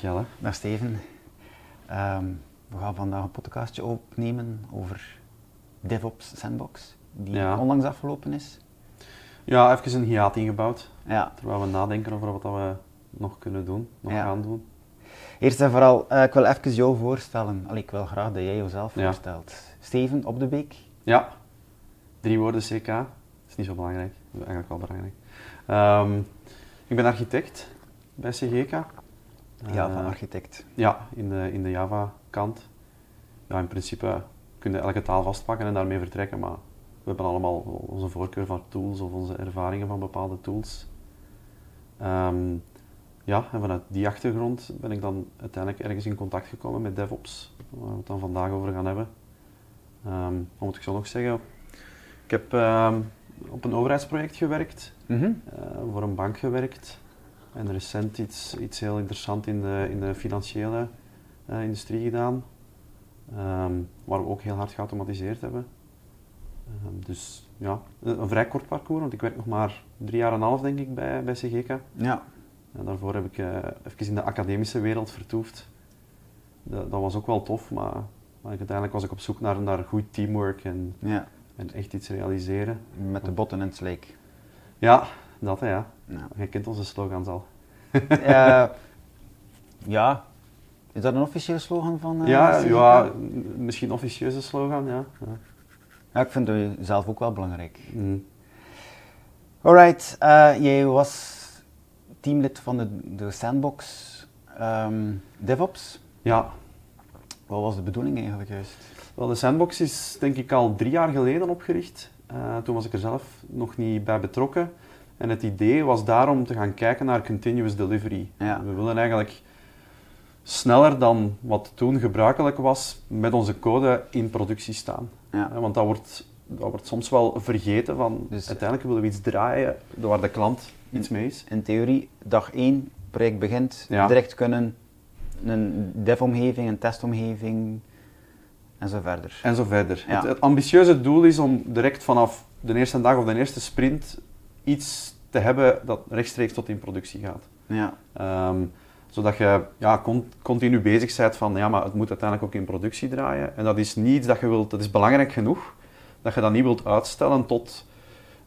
Jelle. Dag Steven. Ehm, we gaan vandaag een podcastje opnemen over DevOps Sandbox, die Ja. onlangs afgelopen is. Ja, even een hiaat ingebouwd. Ja. Terwijl we nadenken over wat we nog kunnen doen, nog Ja. gaan doen. Eerst en vooral, eh, ik wil even jou voorstellen. Allee, ik wil graag dat jij jezelf Ja. voorstelt. Steven op de beek. Ja, drie woorden CK. Dat is niet zo belangrijk. Dat is eigenlijk wel belangrijk. Ehm, ik ben architect bij CGK. Ja, Eh, van architect. Ja, in de, in de Java-kant. Ja, in principe kun je elke taal vastpakken en daarmee vertrekken, maar we hebben allemaal onze voorkeur van tools of onze ervaringen van bepaalde tools. Ehm, ja, en vanuit die achtergrond ben ik dan uiteindelijk ergens in contact gekomen met DevOps, waar we het dan vandaag over gaan hebben. Ehm, wat moet ik zo nog zeggen? Ik heb ehm, op een overheidsproject gewerkt, Mhm. eh, voor een bank gewerkt. En recent iets, iets heel interessants in de, in de financiële eh, industrie gedaan. Ehm, waar we ook heel hard geautomatiseerd hebben. Ehm, dus ja, een, een vrij kort parcours, want ik werk nog maar drie jaar en een half denk ik bij, bij CGK. Ja. En daarvoor heb ik eh, even in de academische wereld vertoefd. Dat, dat was ook wel tof, maar, maar uiteindelijk was ik op zoek naar, naar goed teamwork en, ja, en echt iets realiseren. met de botten in het slijk. Ja, dat hè, ja. Ja. Je kent onze slogans al. Eh, ja. Is dat een officiële slogan van eh, ja, ja, misschien officieuze slogan, ja. ja. Ja, ik vind het zelf ook wel belangrijk. Mm. Alright, eh, jij was teamlid van de, de Sandbox ehm, DevOps. Ja, Wat was de bedoeling eigenlijk juist? wel, de Sandbox is denk ik al drie jaar geleden opgericht. Eh, toen was ik er zelf nog niet bij betrokken. En het idee was daarom te gaan kijken naar continuous delivery. Ja. We willen eigenlijk sneller dan wat toen gebruikelijk was met onze code in productie staan. Ja. Eh, Want dat wordt, dat wordt soms wel vergeten van Dus- uiteindelijk willen we iets draaien waar de klant iets mee is. In theorie, dag 1, project begint, Ja. direct kunnen een dev-omgeving, een testomgeving en zo verder. En zo verder. Ja. Het, het ambitieuze doel is om direct vanaf de eerste dag of de eerste sprint iets te hebben dat rechtstreeks tot in productie gaat. Ja, Ehm, zodat je ja, con- continu bezig bent van, ja, maar het moet uiteindelijk ook in productie draaien. En dat is niet iets dat je wilt, dat is belangrijk genoeg, dat je dat niet wilt uitstellen tot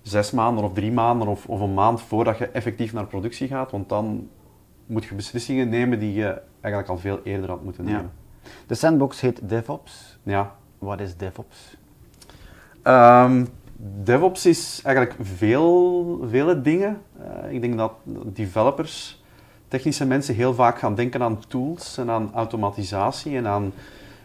zes maanden of drie maanden of, of een maand voordat je effectief naar productie gaat. Want dan moet je beslissingen nemen die je eigenlijk al veel eerder had moeten Ja. nemen. de Sandbox heet DevOps. Ja. Wat is DevOps? Ehm, DevOps is eigenlijk veel, vele dingen. Eh, ik denk dat developers, technische mensen, heel vaak gaan denken aan tools en aan automatisatie en aan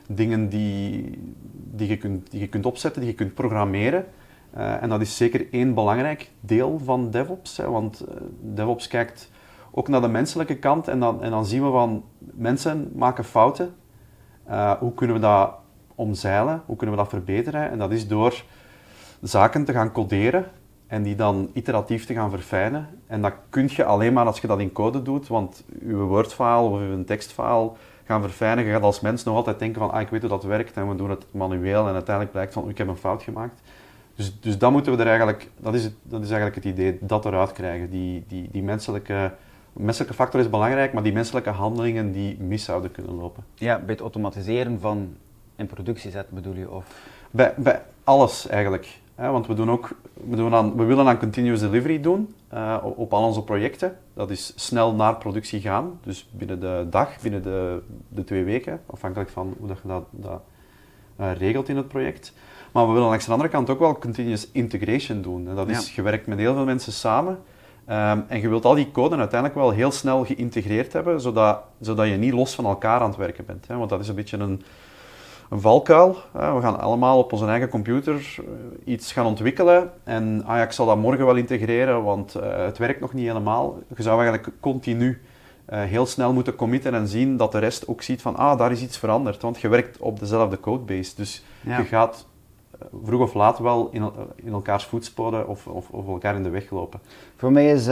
dingen die, die, je, kunt, die je kunt opzetten, die je kunt programmeren. Eh, en dat is zeker één belangrijk deel van DevOps, hè, want eh, DevOps kijkt ook naar de menselijke kant en dan, en dan zien we van mensen maken fouten. Hoe kunnen we dat omzeilen? Hoe kunnen we dat verbeteren? En dat is door zaken te gaan coderen en die dan iteratief te gaan verfijnen. En dat kun je alleen maar als je dat in code doet, want je Word-file of je tekstfile gaan verfijnen, je gaat als mens nog altijd denken van ah, ik weet hoe dat werkt en we doen het manueel en uiteindelijk blijkt van ik heb een fout gemaakt. Dus, dus dat moeten we er eigenlijk, dat is, het, dat is eigenlijk het idee, dat eruit krijgen. Die, die, die menselijke, menselijke factor is belangrijk, maar die menselijke handelingen die mis zouden kunnen lopen. Ja, bij het automatiseren van in productie zetten bedoel je? Of... Bij, bij alles eigenlijk. Want we, doen ook, we, doen aan, we willen aan continuous delivery doen eh, op, al onze projecten. Dat is snel naar productie gaan. Dus binnen de dag, binnen de, de twee weken. Afhankelijk van hoe dat je dat, dat eh, regelt in het project. Maar we willen langs de andere kant ook wel continuous integration doen. En dat is, Ja. je werkt met heel veel mensen samen. Ehm, en je wilt al die code uiteindelijk wel heel snel geïntegreerd hebben, zodat, zodat je niet los van elkaar aan het werken bent. Hè? Want dat is een beetje een, een valkuil. We gaan allemaal op onze eigen computer eh, iets gaan ontwikkelen. En ah ja, ik zal dat morgen wel integreren, want eh, het werkt nog niet helemaal. Je zou eigenlijk continu eh, heel snel moeten committen en zien dat de rest ook ziet van ah, daar is iets veranderd. Want je werkt op dezelfde codebase. Dus Ja. je gaat vroeg of laat wel in, in elkaars voetsporen of, of, of elkaar in de weg lopen. Voor mij, is,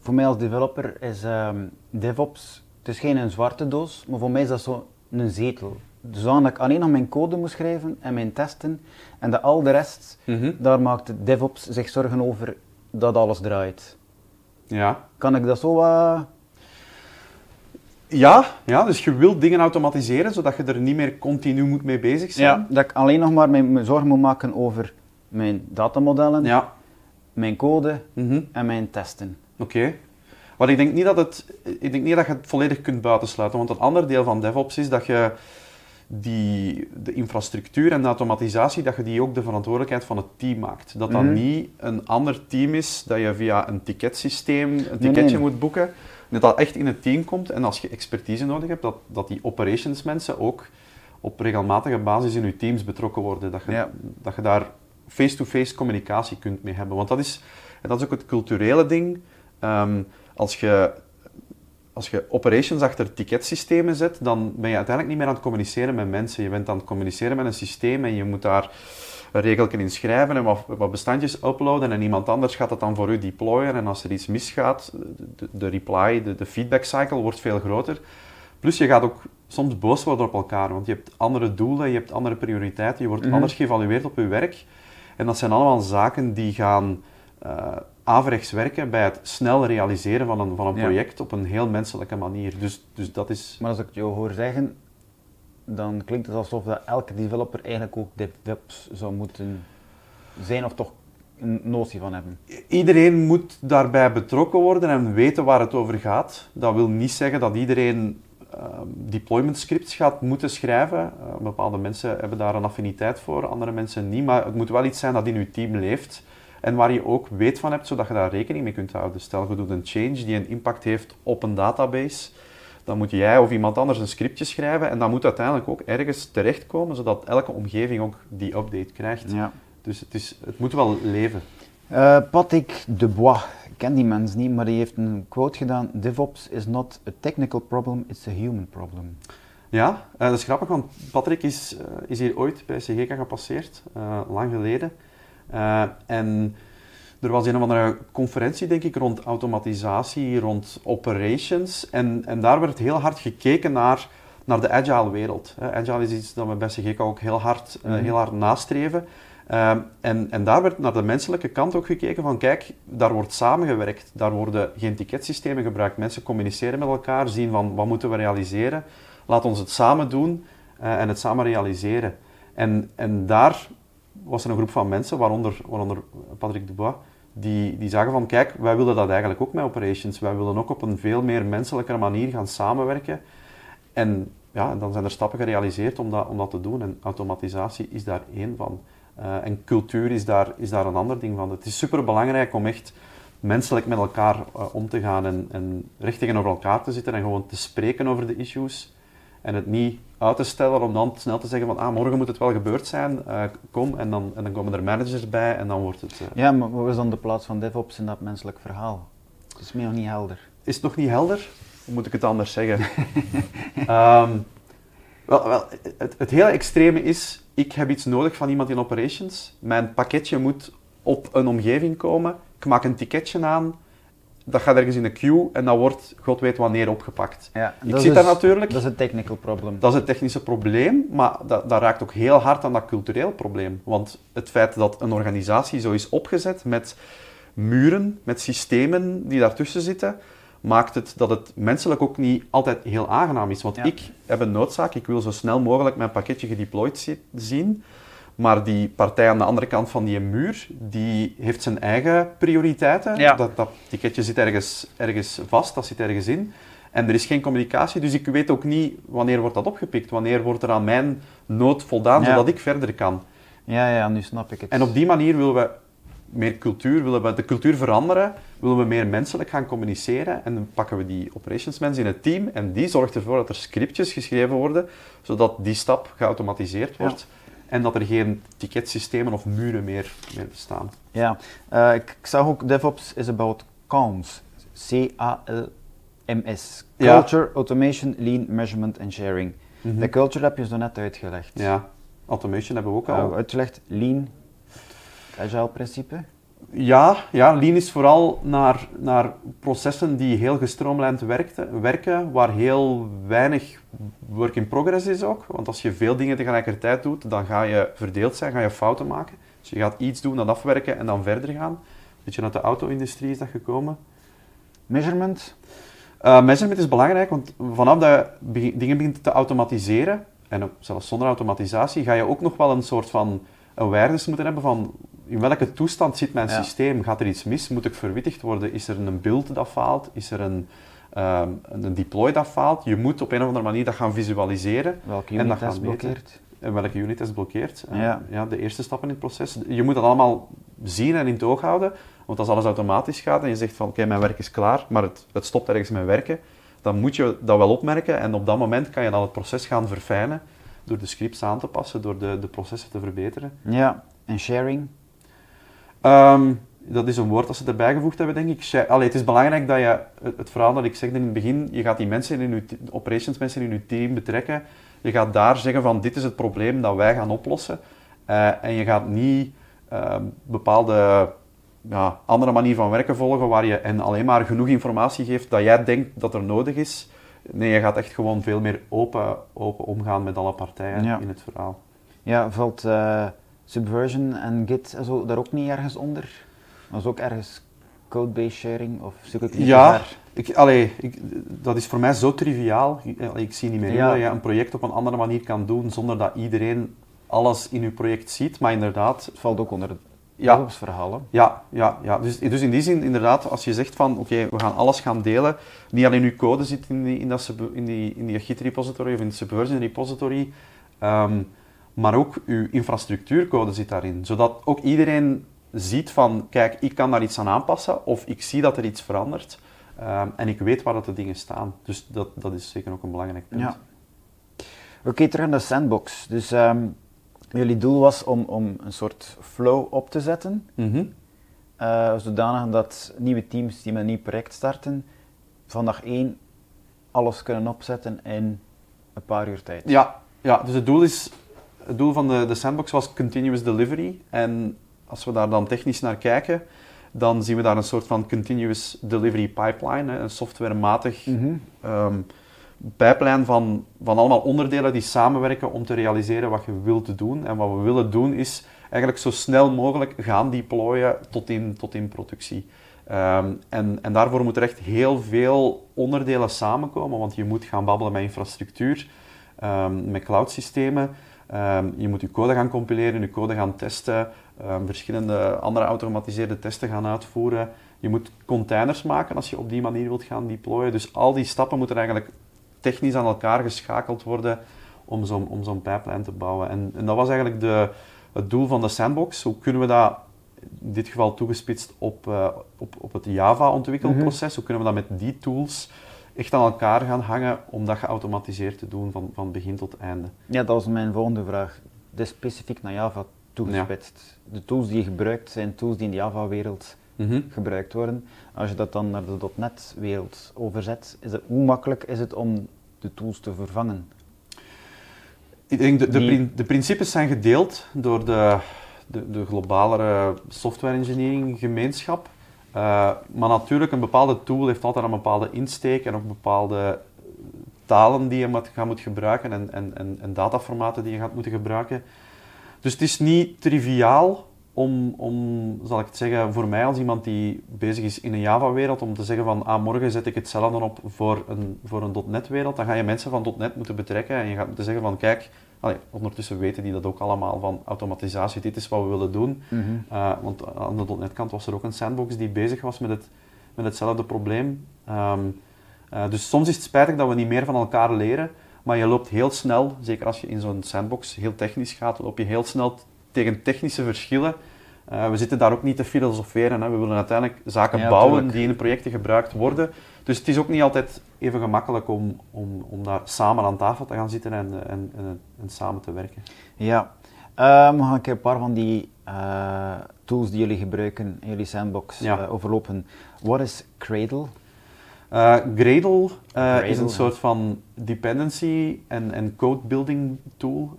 voor mij als developer is ehm, DevOps, het is geen een zwarte doos, maar voor mij is dat zo een zetel. Zodat ik alleen nog mijn code moet schrijven en mijn testen en dat al de rest, daar maakt DevOps zich zorgen over dat alles draait. Ja, Kan ik dat zo wat... Ja, ja, dus je wilt dingen automatiseren, zodat je er niet meer continu moet mee bezig zijn. Ja, dat ik alleen nog maar me zorgen moet maken over mijn datamodellen, Ja. mijn code Mhm. en mijn testen. Oké. Maar ik denk, niet dat het, ik denk niet dat je het volledig kunt buitensluiten. Want een ander deel van DevOps is dat je die, de infrastructuur en de automatisatie, dat je die ook de verantwoordelijkheid van het team maakt. Dat dat Mhm. niet een ander team is, dat je via een ticketsysteem een ticketje nee. moet boeken. Dat dat echt in het team komt en als je expertise nodig hebt, dat, dat die operations mensen ook op regelmatige basis in je teams betrokken worden. Dat je, Ja. dat je daar face-to-face communicatie kunt mee hebben. Want dat is, en dat is ook het culturele ding. Ehm, als, je, als je operations achter ticketsystemen zet, dan ben je uiteindelijk niet meer aan het communiceren met mensen. Je bent aan het communiceren met een systeem en je moet daar een regeltje in schrijven en wat, wat bestandjes uploaden en iemand anders gaat dat dan voor u deployen. En als er iets misgaat, de, de reply, de, de feedback cycle wordt veel groter. Plus je gaat ook soms boos worden op elkaar, want je hebt andere doelen, je hebt andere prioriteiten, je wordt Mhm. anders geëvalueerd op je werk. En dat zijn allemaal zaken die gaan eh averechts werken bij het snel realiseren van een, van een Ja. project op een heel menselijke manier. Dus, dus dat is... Maar als ik het jou hoor zeggen, dan klinkt het alsof dat elke developer eigenlijk ook DevOps zou moeten zijn of toch een notie van hebben. Iedereen moet daarbij betrokken worden en weten waar het over gaat. Dat wil niet zeggen dat iedereen eh, deployment scripts gaat moeten schrijven. Eh, bepaalde mensen hebben daar een affiniteit voor, andere mensen niet. Maar het moet wel iets zijn dat in je team leeft en waar je ook weet van hebt, zodat je daar rekening mee kunt houden. Stel, je doet een change die een impact heeft op een database. Dan moet jij of iemand anders een scriptje schrijven en dat moet uiteindelijk ook ergens terechtkomen, zodat elke omgeving ook die update krijgt. Ja. Dus het, is, het moet wel leven. Eh, Patrick Dubois, ik ken die mens niet, maar die heeft een quote gedaan: DevOps is not a technical problem, it's a human problem. Ja, eh, dat is grappig, want Patrick is, eh, is hier ooit bij CGK gepasseerd, lang geleden. Eh, en er was een of andere conferentie, denk ik, rond automatisatie, rond operations. En, en daar werd heel hard gekeken naar, naar de agile wereld. Agile is iets dat we bij CGK ook heel hard, eh, Mhm. heel hard nastreven. Ehm, en, en daar werd naar de menselijke kant ook gekeken van, kijk, daar wordt samengewerkt. Daar worden geen ticketsystemen gebruikt. Mensen communiceren met elkaar, zien van, wat moeten we realiseren. Laat ons het samen doen eh, en het samen realiseren. En, en daar was er een groep van mensen, waaronder, waaronder Patrick Dubois, die, die zagen van, kijk, wij willen dat eigenlijk ook met operations. Wij willen ook op een veel meer menselijke manier gaan samenwerken. En ja, dan zijn er stappen gerealiseerd om dat, om dat te doen. En automatisatie is daar één van. Eh, en cultuur is daar, is daar een ander ding van. Het is super belangrijk om echt menselijk met elkaar eh, om te gaan en, en recht tegenover elkaar te zitten en gewoon te spreken over de issues. En het niet uit te stellen om dan snel te zeggen van ah, morgen moet het wel gebeurd zijn, eh, kom. En dan, en dan komen er managers bij en dan wordt het... eh, Ja, maar wat is dan de plaats van DevOps in dat menselijk verhaal? Het is mij nog niet helder. Is het nog niet helder? Hoe moet ik het anders zeggen? Ehm, wel, wel, het, het hele extreme is, ik heb iets nodig van iemand in operations. Mijn pakketje moet op een omgeving komen. Ik maak een ticketje aan. Dat gaat ergens in de queue en dat wordt, god weet wanneer, opgepakt. Ja, Ik dat zit is- daar natuurlijk. Dat is een technical problem. Dat is het technische probleem, maar dat, dat raakt ook heel hard aan dat cultureel probleem. Want het feit dat een organisatie zo is opgezet met muren, met systemen die daartussen zitten, maakt het dat het menselijk ook niet altijd heel aangenaam is. Want Ja. ik heb een noodzaak, ik wil zo snel mogelijk mijn pakketje gedeployed zi- zien, maar die partij aan de andere kant van die muur, die heeft zijn eigen prioriteiten. Ja. Dat, dat ticketje zit ergens, ergens vast, dat zit ergens in. En er is geen communicatie, dus ik weet ook niet wanneer wordt dat opgepikt, wanneer wordt er aan mijn nood voldaan, Ja. zodat ik verder kan. Ja, ja, nu snap ik het. En op die manier willen we meer cultuur, willen we de cultuur veranderen, willen we meer menselijk gaan communiceren en dan pakken we die operations mensen in het team en die zorgt ervoor dat er scriptjes geschreven worden, zodat die stap geautomatiseerd wordt en dat er geen ticketsystemen of muren meer, meer bestaan. Ja, eh, ik, ik zag ook DevOps is about CALMS. C-A-L-M-S. Ja. Culture, Automation, Lean, Measurement en Sharing. Mhm. De culture heb je zo net uitgelegd. Ja, automation hebben we ook Uh, al. uitgelegd, Lean, Agile principe. Ja, ja, Lean is vooral naar, naar processen die heel gestroomlijnd werkte, werken, waar heel weinig work in progress is ook. Want als je veel dingen tegelijkertijd doet, dan ga je verdeeld zijn, ga je fouten maken. Dus je gaat iets doen, dat afwerken en dan verder gaan. Beetje uit de auto-industrie is dat gekomen. Measurement, Uh, measurement is belangrijk, want vanaf dat je dingen begint te automatiseren, en ook zelfs zonder automatisatie, ga je ook nog wel een soort van awareness moeten hebben van in welke toestand zit mijn systeem? Gaat er iets mis? Moet ik verwittigd worden? Is er een build dat faalt? Is er een, um, een deploy dat faalt? Je moet op een of andere manier dat gaan visualiseren. Welke unit en dat gaan blokkeert? En welke unit is blokkeert. Uh, ja. ja. de eerste stappen in het proces. Je moet dat allemaal zien en in het oog houden. Want als alles automatisch gaat en je zegt van oké, mijn werk is klaar, maar het, het stopt ergens met werken, dan moet je dat wel opmerken en op dat moment kan je dan het proces gaan verfijnen door de scripts aan te passen, door de, de processen te verbeteren. Ja, en sharing? Ehm, dat is een woord dat ze erbij gevoegd hebben, denk ik. Allee, het is belangrijk dat je, het, verhaal dat ik zeg in het begin, je gaat die mensen in je operations mensen in je team betrekken. Je gaat daar zeggen van dit is het probleem dat wij gaan oplossen. Uh, en je gaat niet uh, bepaalde ja, andere manier van werken volgen waar je en alleen maar genoeg informatie geeft dat jij denkt dat er nodig is. Nee, je gaat echt gewoon veel meer open, open omgaan met alle partijen in het verhaal. Ja, valt uh, Subversion en Git zo daar ook niet ergens onder? Dat is ook ergens codebase sharing of zoek ik niet Ja, ik, allee, ik, dat is voor mij zo triviaal. Ik, ik zie niet meer ja. dat je een project op een andere manier kan doen zonder dat iedereen alles in je project ziet. Maar inderdaad... Het valt ook onder ja. verhalen. Ja, ja, ja. Dus, dus in die zin, inderdaad, als je zegt van oké, we gaan alles gaan delen, niet alleen uw code zit in die, in dat, in die, in die Git repository of in de Subversion repository, um, maar ook uw infrastructuurcode zit daarin. Zodat ook iedereen ziet van kijk, ik kan daar iets aan aanpassen of ik zie dat er iets verandert um, en ik weet waar dat de dingen staan. Dus dat, dat is zeker ook een belangrijk punt. Ja. Oké, okay, terug naar de sandbox. Dus um, jullie doel was om, om een soort flow op te zetten, mm zodanig dat nieuwe teams die met een nieuw project starten, van dag één alles kunnen opzetten in een paar uur tijd. Ja, ja dus het doel, is, het doel van de, de sandbox was continuous delivery. En als we daar dan technisch naar kijken, dan zien we daar een soort van continuous delivery pipeline, een softwarematig mm pijplijn van, van allemaal onderdelen die samenwerken om te realiseren wat je wilt doen. En wat we willen doen is eigenlijk zo snel mogelijk gaan deployen tot in, tot in productie. Ehm, en, en daarvoor moeten er echt heel veel onderdelen samenkomen, want je moet gaan babbelen met infrastructuur, um, met cloud-systemen. Um, je moet je code gaan compileren, je code gaan testen, verschillende andere automatiseerde testen gaan uitvoeren. Je moet containers maken als je op die manier wilt gaan deployen. Dus al die stappen moeten eigenlijk technisch aan elkaar geschakeld worden om zo'n pipeline te bouwen. En, en dat was eigenlijk de, het doel van de sandbox. Hoe kunnen we dat in dit geval toegespitst op, uh, op, op het Java-ontwikkelproces, mhm. hoe kunnen we dat met die tools echt aan elkaar gaan hangen om dat geautomatiseerd te doen van, van begin tot einde? Ja, dat was mijn volgende vraag. De specifiek naar Java toegespitst. De tools die je gebruikt zijn tools die in de Java-wereld mhm. gebruikt worden. Als je dat dan naar de .NET-wereld overzet, is het, hoe makkelijk is het om de tools te vervangen? Ik denk, de, de, de principes zijn gedeeld door de, de, de globalere software engineering gemeenschap. Uh, maar natuurlijk, een bepaalde tool heeft altijd een bepaalde insteek en ook bepaalde talen die je moet, gaat moet gebruiken en, en, en, en dataformaten die je gaat moeten gebruiken. Dus het is niet triviaal om, om, zal ik het zeggen, voor mij als iemand die bezig is in een Java-wereld, om te zeggen van, ah, morgen zet ik hetzelfde op voor een, voor een .NET-wereld, dan ga je mensen van .NET moeten betrekken en je gaat moeten zeggen van, kijk, allee, ondertussen weten die dat ook allemaal van automatisatie, dit is wat we willen doen. Mhm. Eh, want aan de .NET-kant was er ook een sandbox die bezig was met, het, met hetzelfde probleem. Ehm, eh, dus soms is het spijtig dat we niet meer van elkaar leren, maar je loopt heel snel, zeker als je in zo'n sandbox heel technisch gaat, loop je heel snel tegen technische verschillen. Uh, we zitten daar ook niet te filosoferen. Hè. We willen uiteindelijk zaken bouwen die in projecten gebruikt worden. Dus het is ook niet altijd even gemakkelijk om, om, om daar samen aan tafel te gaan zitten en, en, en, en samen te werken. Ja, um, we gaan een paar van die uh, tools die jullie gebruiken in jullie sandbox ja. uh, overlopen. Wat is Cradle? Uh, Gradle, uh, is een soort van dependency en, en code building tool.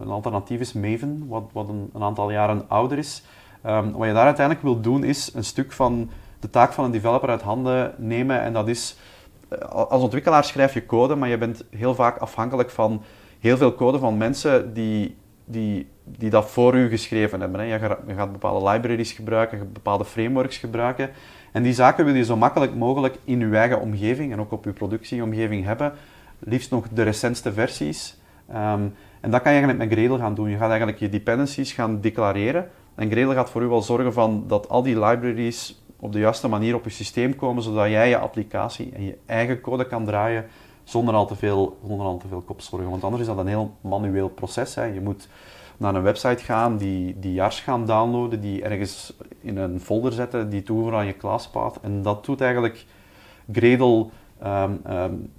Een alternatief is Maven, wat, wat een, een aantal jaren ouder is. Um, wat je daar uiteindelijk wil doen is een stuk van de taak van een developer uit handen nemen. En dat is, als ontwikkelaar schrijf je code, maar je bent heel vaak afhankelijk van heel veel code van mensen die, die die dat voor u geschreven hebben. Je, gaat, bepaalde libraries gebruiken, bepaalde frameworks gebruiken. En die zaken wil je zo makkelijk mogelijk in je eigen omgeving en ook op je productieomgeving hebben. Liefst nog de recentste versies. Ehm, en dat kan je eigenlijk met Gradle gaan doen. Je gaat eigenlijk je dependencies gaan declareren. En Gradle gaat voor u wel zorgen van dat al die libraries op de juiste manier op je systeem komen, zodat jij je applicatie en je eigen code kan draaien zonder al te veel, zonder al te veel kopzorgen. Want anders is dat een heel manueel proces. Hè. Je moet naar een website gaan, die, die jars gaan downloaden, die ergens in een folder zetten, die toevoegen aan je classpath. En dat doet eigenlijk Gradle um, um,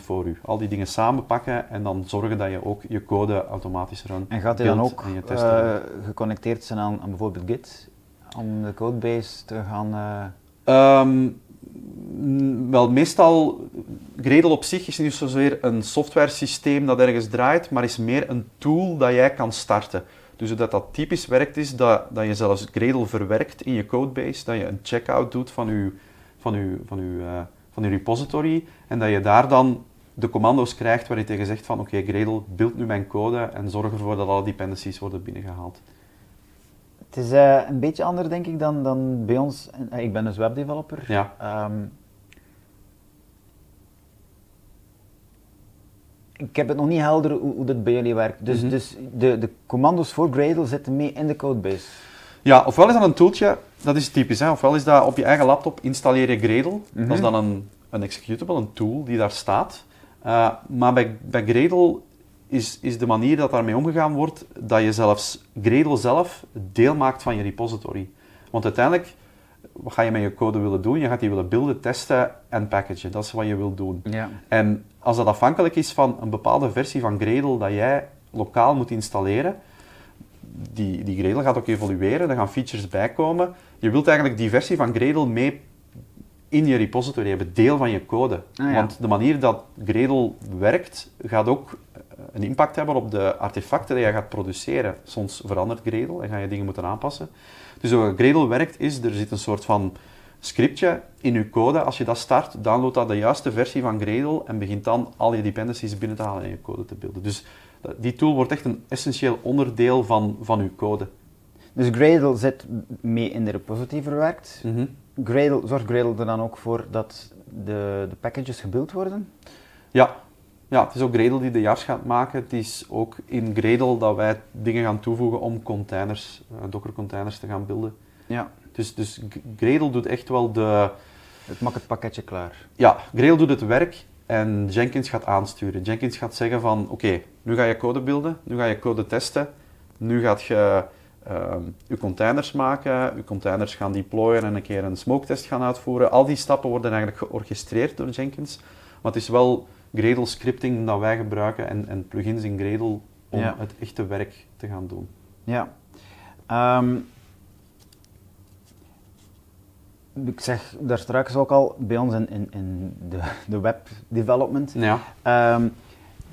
95% voor u. Al die dingen samenpakken en dan zorgen dat je ook je code automatisch runt. En gaat hij dan ook uh, geconnecteerd zijn aan, aan, bijvoorbeeld Git? Om de codebase te gaan... Um, wel, meestal, Gradle op zich is niet zozeer een software systeem dat ergens draait, maar is meer een tool dat jij kan starten. Dus dat dat typisch werkt is dat, dat je zelfs Gradle verwerkt in je codebase, dat je een checkout doet van je, van uw, van uw, uh, van uw repository en dat je daar dan de commando's krijgt waar je tegen zegt van oké, okay, Gradle, beeld nu mijn code en zorg ervoor dat alle dependencies worden binnengehaald. Het is uh, een beetje anders, denk ik, dan, dan bij ons. Uh, ik ben dus webdeveloper. Ja. Um, ik heb het nog niet helder hoe, hoe dat bij jullie werkt. Dus, mm -hmm. dus de, de commando's voor Gradle zitten mee in de codebase. Ja, ofwel is dat een tooltje, dat is typisch, hè? ofwel is dat op je eigen laptop installeer je Gradle. Mm -hmm. Dat is dan een, een executable, een tool die daar staat. Uh, maar bij, bij Gradle is, is de manier dat daarmee omgegaan wordt, dat je zelfs Gradle zelf deel maakt van je repository. Want uiteindelijk, wat ga je met je code willen doen? Je gaat die willen beelden, testen en packagen. Dat is wat je wilt doen. Ja. En als dat afhankelijk is van een bepaalde versie van Gradle dat jij lokaal moet installeren, die, die Gradle gaat ook evolueren, er gaan features bijkomen. Je wilt eigenlijk die versie van Gradle mee in je repository hebben, deel van je code. Ah, ja. Want de manier dat Gradle werkt, gaat ook een impact hebben op de artefacten die je gaat produceren. Soms verandert Gradle en ga je dingen moeten aanpassen. Dus hoe Gradle werkt is, er zit een soort van scriptje in je code. Als je dat start, download dat de juiste versie van Gradle en begint dan al je dependencies binnen te halen en je code te beelden. Dus die tool wordt echt een essentieel onderdeel van, van je code. Dus Gradle zit mee in de repository verwerkt. Mm -hmm. Gradle, zorgt Gradle er dan ook voor dat de, de packages gebeeld worden? Ja. Ja, het is ook Gradle die de jars gaat maken. Het is ook in Gradle dat wij dingen gaan toevoegen om containers, uh, Docker containers te gaan beelden. Ja. Dus, dus Gradle doet echt wel de... Het maakt het pakketje klaar. Ja, Gradle doet het werk en Jenkins gaat aansturen. Jenkins gaat zeggen van, oké, okay, nu ga je code beelden, nu ga je code testen, nu gaat je uh, je containers maken, je containers gaan deployen en een keer een smoke test gaan uitvoeren. Al die stappen worden eigenlijk georchestreerd door Jenkins, maar het is wel Gradle scripting dat wij gebruiken en, en plugins in Gradle om Ja. het echte werk te gaan doen. Ja. Ehm, ik zeg daar straks ook al, bij ons in, in, in de, de web development. Ja. Ehm,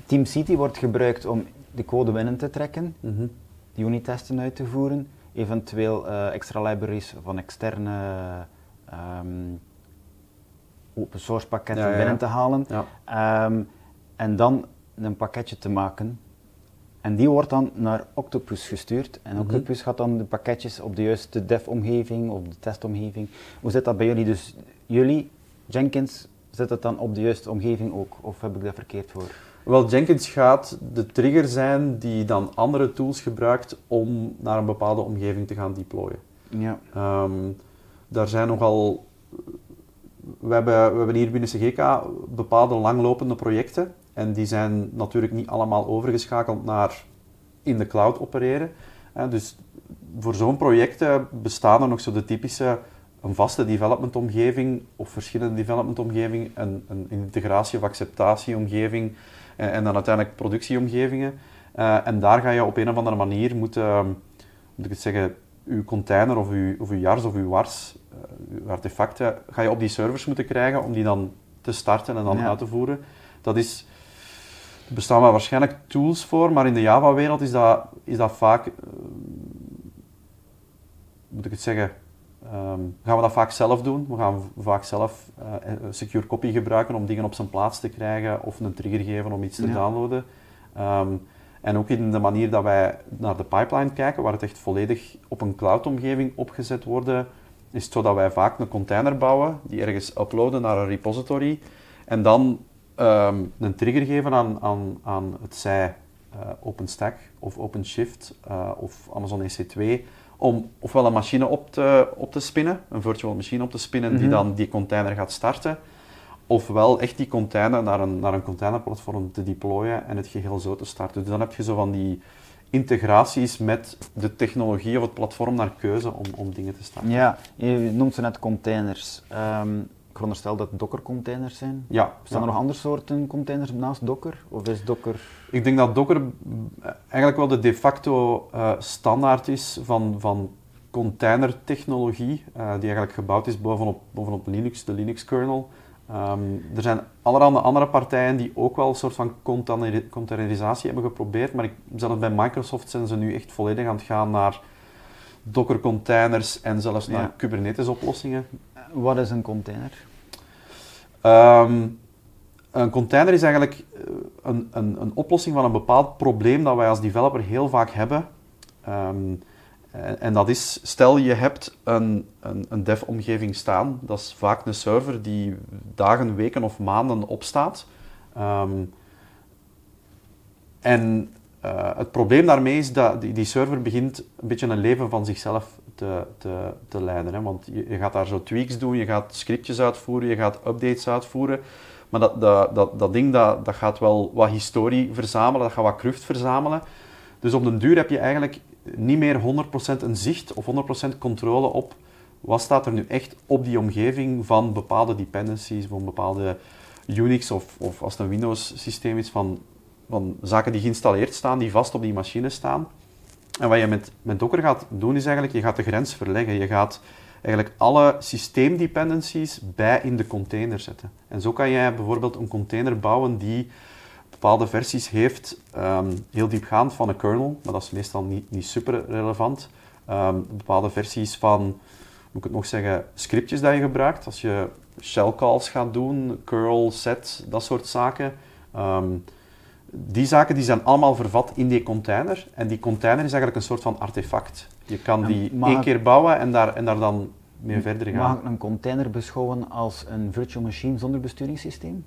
Team City wordt gebruikt om de code binnen te trekken, Mhm. de unit-testen uit te voeren, eventueel eh, extra libraries van externe ehm, open source pakketten Ja, ja, ja. binnen te halen. Ehm, en dan een pakketje te maken. En die wordt dan naar Octopus gestuurd. En Mhm. Octopus gaat dan de pakketjes op de juiste dev-omgeving of de testomgeving. Hoe zit dat bij jullie? Dus jullie, Jenkins, zit het dan op de juiste omgeving ook? Of heb ik dat verkeerd voor? Wel, Jenkins gaat de trigger zijn die dan andere tools gebruikt om naar een bepaalde omgeving te gaan deployen. Ja. Ehm, daar zijn nogal. We hebben, we hebben hier binnen CGK bepaalde langlopende projecten. En die zijn natuurlijk niet allemaal overgeschakeld naar in de cloud opereren. Eh, dus voor zo'n projecten bestaan er nog zo de typische een vaste development omgeving of verschillende development omgevingen, een, een integratie of acceptatieomgeving en, en dan uiteindelijk productieomgevingen. Eh, en daar ga je op een of andere manier moeten, moet ik het zeggen, uw container of uw, of uw jars of uw wars, eh, uw artefacten, ga je op die servers moeten krijgen om die dan te starten en dan Ja. uit te voeren. Dat is, er bestaan wel waarschijnlijk tools voor, maar in de Java-wereld is dat, is dat vaak, eh, moet ik het zeggen, ehm, gaan we dat vaak zelf doen. We gaan vaak zelf een secure copy gebruiken om dingen op zijn plaats te krijgen of een trigger geven om iets te Ja. downloaden. Ehm, En ook in de manier dat wij naar de pipeline kijken, waar het echt volledig op een cloud-omgeving opgezet wordt, is het zo dat wij vaak een container bouwen, die ergens uploaden naar een repository, en dan ehm, een trigger geven aan, aan, aan het zij uh, OpenStack of OpenShift uh, of Amazon EC2, om ofwel een machine op te, op te spinnen, een virtual machine op te spinnen, die mhm. dan die container gaat starten, ofwel echt die container naar een, naar een containerplatform te deployen en het geheel zo te starten. Dus dan heb je zo van die integraties met de technologie of het platform naar keuze om, om dingen te starten. Ja, je noemt ze net containers. Um, ik veronderstel dat Docker-containers zijn. Ja. Staan er nog andere soorten containers naast Docker? Of is Docker... Ik denk dat Docker eigenlijk wel de de facto uh, standaard is van, van containertechnologie, uh, die eigenlijk gebouwd is bovenop, bovenop Linux, de Linux-kernel. Um, er zijn allerhande andere partijen die ook wel een soort van containerisatie hebben geprobeerd, maar ik, zelfs bij Microsoft zijn ze nu echt volledig aan het gaan naar Docker containers en zelfs naar Kubernetes oplossingen. Wat is een container? Um, een container is eigenlijk eh, een, een, een, oplossing van een bepaald probleem dat wij als developer heel vaak hebben. Um, en, dat is, stel je hebt een, een, een dev-omgeving staan, dat is vaak een server die dagen, weken of maanden opstaat. Um, en uh, het probleem daarmee is dat die, die, server begint een beetje een leven van zichzelf te, te, te leiden. Hè? Want je, gaat daar zo tweaks doen, je gaat scriptjes uitvoeren, je gaat updates uitvoeren. Maar dat, dat, dat, dat ding dat, dat gaat wel wat historie verzamelen, dat gaat wat cruft verzamelen. Dus op den duur heb je eigenlijk niet meer 100% een zicht of 100% controle op wat staat er nu echt op die omgeving van bepaalde dependencies, van bepaalde Unix of, of als het een Windows systeem is, van, van zaken die geïnstalleerd staan, die vast op die machine staan. En wat je met, met Docker gaat doen, is eigenlijk, je gaat de grens verleggen. Je gaat eigenlijk alle systeemdependencies bij in de container zetten. En zo kan jij bijvoorbeeld een container bouwen die bepaalde versies heeft, um, heel diepgaand van een kernel, maar dat is meestal niet, niet super relevant. Um, bepaalde versies van, moet ik het nog zeggen, scriptjes dat je gebruikt. Als je shell calls gaat doen, curl, set, dat soort zaken. Um, die zaken die zijn allemaal vervat in die container. En die container is eigenlijk een soort van artefact. Je kan die één keer bouwen en daar, en daar dan mee verder gaan. Mag ik een container beschouwen als een virtual machine zonder besturingssysteem?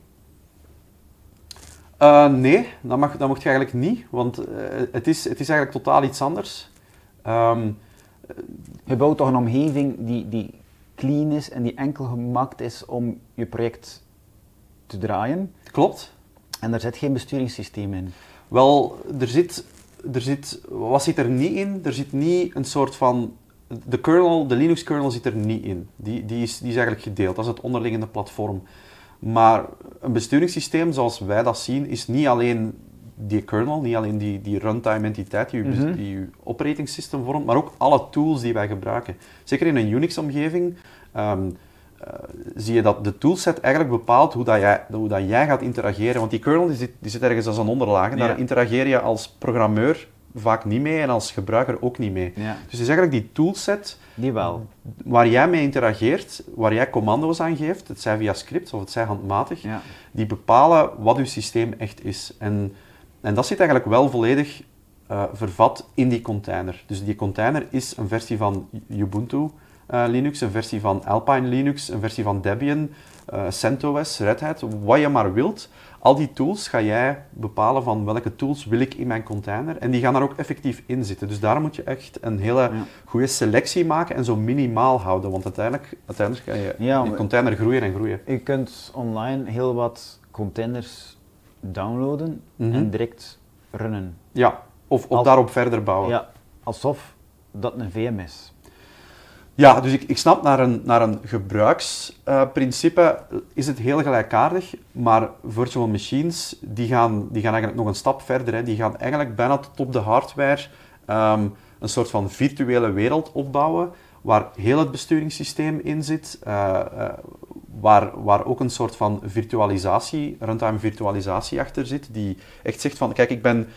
Uh, nee, dat mag, dat mag je eigenlijk niet, want uh, het, is, het is eigenlijk totaal iets anders. Um, je bouwt toch een omgeving die, die clean is en die enkel gemaakt is om je project te draaien. Klopt. En daar zit geen besturingssysteem in. Wel, er zit, er zit, wat zit er niet in? Er zit niet een soort van de kernel, de Linux kernel zit er niet in. Die, die, is, die is eigenlijk gedeeld. Dat is het onderliggende platform. Maar een besturingssysteem zoals wij dat zien, is niet alleen die kernel, niet alleen die, die runtime entiteit die je, mm die je operating system vormt, maar ook alle tools die wij gebruiken. Zeker in een Unix-omgeving ehm, eh, zie je dat de toolset eigenlijk bepaalt hoe, dat jij, hoe dat jij gaat interageren. Want die kernel die zit, die zit ergens als een onderlaag en daar interageer je als programmeur vaak niet mee en als gebruiker ook niet mee. Dus het is eigenlijk die toolset die wel. waar jij mee interageert, waar jij commando's aan geeft, het zij via script of het zij handmatig, ja. die bepalen wat je systeem echt is. En, en dat zit eigenlijk wel volledig uh, vervat in die container. Dus die container is een versie van Ubuntu uh, Linux, een versie van Alpine Linux, een versie van Debian, uh, CentOS, Red Hat, wat je maar wilt. Al die tools ga jij bepalen van welke tools wil ik in mijn container. En die gaan daar ook effectief in zitten. Dus daar moet je echt een hele goede selectie maken en zo minimaal houden. Want uiteindelijk, uiteindelijk ga je ja, container groeien en groeien. Je kunt online heel wat containers downloaden mhm. en direct runnen. Ja, of, of daarop verder bouwen. Ja, alsof dat een VM is. Ja, dus ik, ik snap naar een, naar een gebruiksprincipe uh, is het heel gelijkaardig, maar virtual machines die gaan, die gaan eigenlijk nog een stap verder. Hè. Die gaan eigenlijk bijna tot op de hardware um, een soort van virtuele wereld opbouwen, waar heel het besturingssysteem in zit, uh, uh, waar, waar ook een soort van virtualisatie, runtime virtualisatie achter zit, die echt zegt van, kijk, ik ben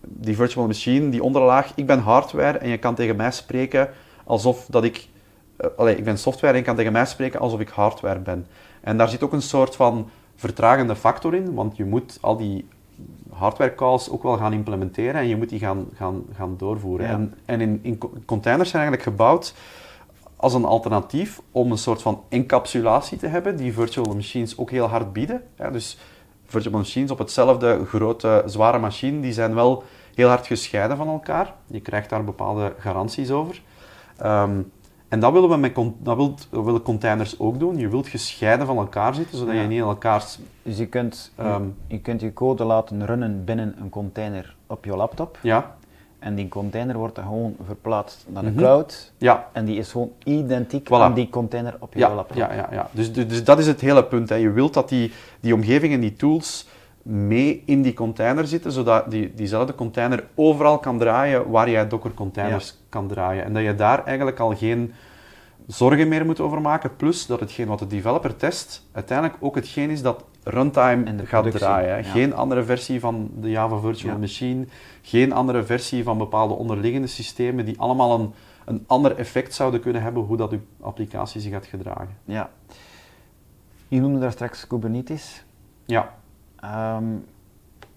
die virtual machine, die onderlaag, ik ben hardware en je kan tegen mij spreken alsof dat ik uh, allee, ik ben software en ik kan tegen mij spreken alsof ik hardware ben. En daar zit ook een soort van vertragende factor in, want je moet al die hardware calls ook wel gaan implementeren en je moet die gaan, gaan, gaan doorvoeren. Ja. En, en in, in co- containers zijn eigenlijk gebouwd als een alternatief om een soort van encapsulatie te hebben, die virtual machines ook heel hard bieden. Ja, dus virtual machines op hetzelfde grote, zware machine, die zijn wel heel hard gescheiden van elkaar. Je krijgt daar bepaalde garanties over. Ehm, en dat willen we met dat wilt, willen containers ook doen. Je wilt gescheiden van elkaar zitten, zodat Ja. je niet in elkaars... Dus je kunt, Ehm. je kunt je code laten runnen binnen een container op je laptop. Ja, En die container wordt dan gewoon verplaatst naar de Mhm. cloud. ja, En die is gewoon identiek Voilà. aan die container op je Ja, laptop. ja, ja, ja. Dus, dus, dus dat is het hele punt. Hè. Je wilt dat die, die omgeving en die tools mee in die container zitten, zodat die, diezelfde container overal kan draaien waar jij Docker containers kan draaien. En dat je daar eigenlijk al geen zorgen meer moet over maken. Plus dat hetgeen wat de developer test, uiteindelijk ook hetgeen is dat runtime gaat draaien. ja. Geen andere versie van de Java Virtual Ja. Machine, geen andere versie van bepaalde onderliggende systemen die allemaal een, een ander effect zouden kunnen hebben hoe dat je applicatie zich gaat gedragen. Ja. Je noemde daar straks Kubernetes. Ja, Ehm,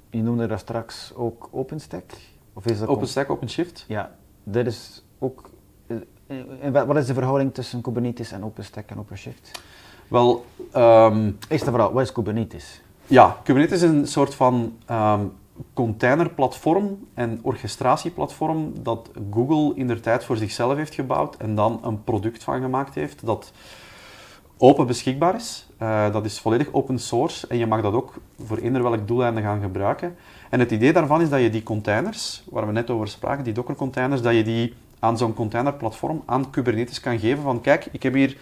je noemde daar straks ook OpenStack. Of is dat OpenStack, OpenShift. Ja, dit is ook... eh, wat is de verhouding tussen Kubernetes en OpenStack en OpenShift? Wel, ehm, Eerst en vooral, wat is Kubernetes? ja, Kubernetes is een soort van ehm, containerplatform en orchestratieplatform dat Google in der tijd voor zichzelf heeft gebouwd en dan een product van gemaakt heeft dat open beschikbaar is. Eh, dat is volledig open source en je mag dat ook voor eender welk doeleinde gaan gebruiken. En het idee daarvan is dat je die containers, waar we net over spraken, die Docker containers, dat je die aan zo'n containerplatform, aan Kubernetes kan geven van kijk, ik heb hier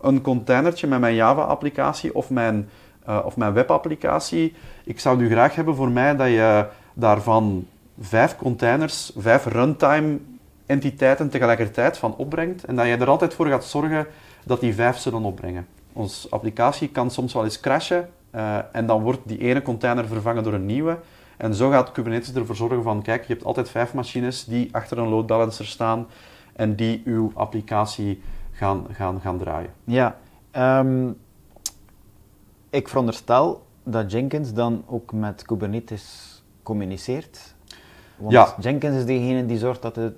een containertje met mijn Java-applicatie of mijn, eh, of mijn webapplicatie. Ik zou nu graag hebben voor mij dat je daarvan vijf containers, vijf runtime entiteiten tegelijkertijd van opbrengt en dat je er altijd voor gaat zorgen dat die vijf zullen opbrengen. Onze applicatie kan soms wel eens crashen eh, en dan wordt die ene container vervangen door een nieuwe. En zo gaat Kubernetes ervoor zorgen van, kijk, je hebt altijd vijf machines die achter een load balancer staan en die uw applicatie gaan, gaan, gaan draaien. Ja, ehm, ik veronderstel dat Jenkins dan ook met Kubernetes communiceert. Want Ja. Jenkins is degene die zorgt dat de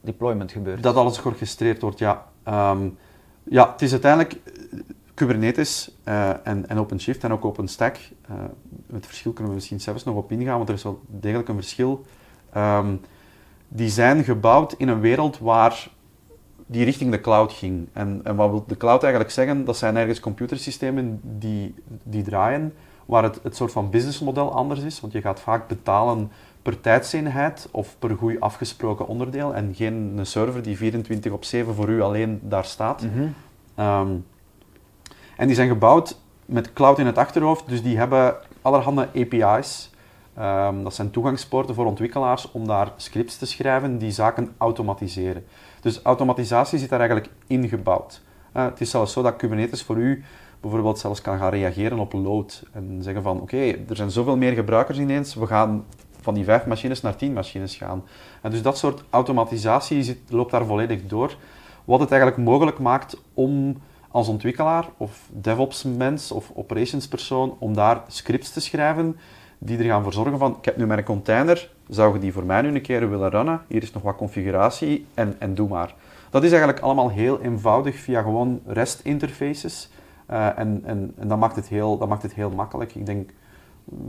deployment gebeurt. Dat alles georchestreerd wordt, ja. Ehm, ja, het is uiteindelijk Kubernetes eh, en, en OpenShift en ook OpenStack. eh het verschil kunnen we misschien zelfs nog op ingaan, want er is wel degelijk een verschil. Ehm, die zijn gebouwd in een wereld waar die richting de cloud ging. En, en wat wil de cloud eigenlijk zeggen? Dat zijn ergens computersystemen die, die draaien, waar het, het soort van businessmodel anders is. Want je gaat vaak betalen per tijdseenheid of per goed afgesproken onderdeel en geen een server die 24 op 7 voor u alleen daar staat. Ehm, en die zijn gebouwd met cloud in het achterhoofd, dus die hebben allerhande API's. Ehm, dat zijn toegangspoorten voor ontwikkelaars om daar scripts te schrijven die zaken automatiseren. Dus automatisatie zit daar eigenlijk ingebouwd. Eh, het is zelfs zo dat Kubernetes voor u bijvoorbeeld zelfs kan gaan reageren op load en zeggen van oké, er zijn zoveel meer gebruikers ineens, we gaan van die vijf machines naar tien machines gaan. En dus dat soort automatisatie zit, loopt daar volledig door. Wat het eigenlijk mogelijk maakt om als ontwikkelaar of DevOps-mens of operationspersoon om daar scripts te schrijven die er gaan voor zorgen van, ik heb nu mijn container, zou je die voor mij nu een keer willen runnen? Hier is nog wat configuratie en, en doe maar. Dat is eigenlijk allemaal heel eenvoudig via gewoon REST-interfaces. Eh, en, en, en dat, maakt het heel, dat maakt het heel makkelijk. Ik denk,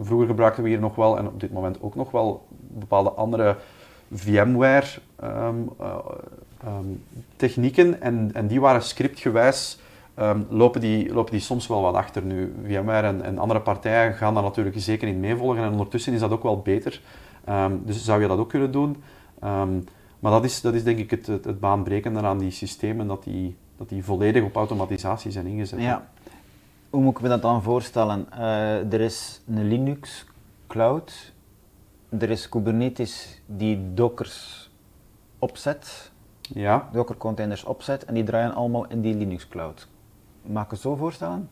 vroeger gebruikten we hier nog wel, en op dit moment ook nog wel, bepaalde andere VMware ehm, eh, ehm, technieken. En, en die waren scriptgewijs, ehm, lopen, die, lopen die soms wel wat achter nu. VMware en, en andere partijen gaan daar natuurlijk zeker in meevolgen. En ondertussen is dat ook wel beter. Ehm, dus zou je dat ook kunnen doen. Ehm, maar dat is, dat is denk ik het, het, het baanbrekende aan die systemen, dat die, dat die volledig op automatisatie zijn ingezet. Ja. Hoe moet ik me dat dan voorstellen? Eh, er is een Linux cloud, er is Kubernetes die Dockers opzet, ja. Docker containers opzet en die draaien allemaal in die Linux cloud. Mag ik het zo voorstellen?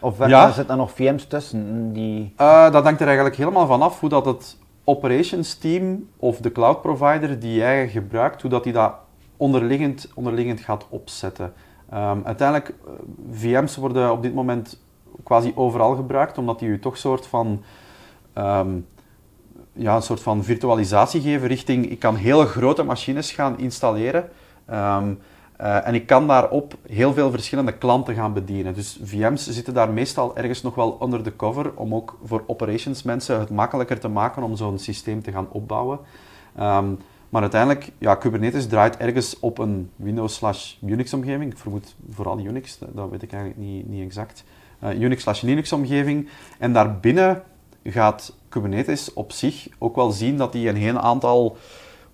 Of Ja. zitten er nog VM's tussen die... Eh, dat hangt er eigenlijk helemaal vanaf hoe dat het operations team of de cloud provider die jij gebruikt, hoe dat die dat onderliggend, onderliggend gaat opzetten. Ehm, uiteindelijk, eh, VM's worden op dit moment quasi overal gebruikt, omdat die je toch soort van ehm, ja, een soort van virtualisatie geven richting, ik kan hele grote machines gaan installeren. Ehm, eh, en ik kan daarop heel veel verschillende klanten gaan bedienen. Dus VM's zitten daar meestal ergens nog wel onder de cover om ook voor operations mensen het makkelijker te maken om zo'n systeem te gaan opbouwen. Ehm, maar uiteindelijk, ja, Kubernetes draait ergens op een Windows slash Unix omgeving. Ik vermoed vooral Unix, dat, weet ik eigenlijk niet, niet exact. Uh, Unix slash Linux omgeving. En daarbinnen gaat Kubernetes op zich ook wel zien dat hij een heel aantal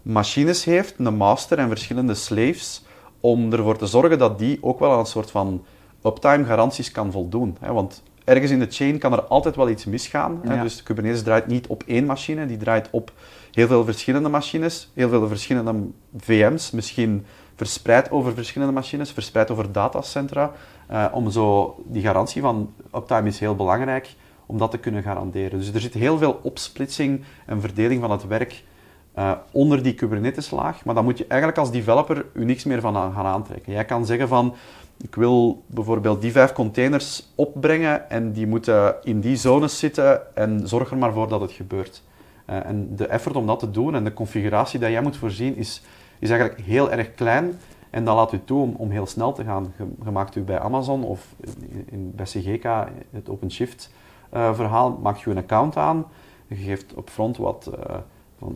machines heeft, een master en verschillende slaves, om ervoor te zorgen dat die ook wel aan een soort van uptime garanties kan voldoen. Want ergens in de chain kan er altijd wel iets misgaan. Dus Kubernetes draait niet op één machine, die draait op heel veel verschillende machines, heel veel verschillende VM's, misschien verspreid over verschillende machines, verspreid over datacentra, uh, om zo die garantie van uptime is heel belangrijk om dat te kunnen garanderen. Dus er zit heel veel opsplitsing en verdeling van het werk uh, onder die Kubernetes-laag, maar dan moet je eigenlijk als developer u niks meer van gaan aantrekken. Jij kan zeggen van, ik wil bijvoorbeeld die vijf containers opbrengen en die moeten in die zones zitten en zorg er maar voor dat het gebeurt. Uh, en de effort om dat te doen en de configuratie die jij moet voorzien is, is eigenlijk heel erg klein. En dat laat u toe om, heel snel te gaan. Je, maakt u bij Amazon of in, bij CGK, het OpenShift uh, verhaal, maakt je een account aan. Je geeft op front wat,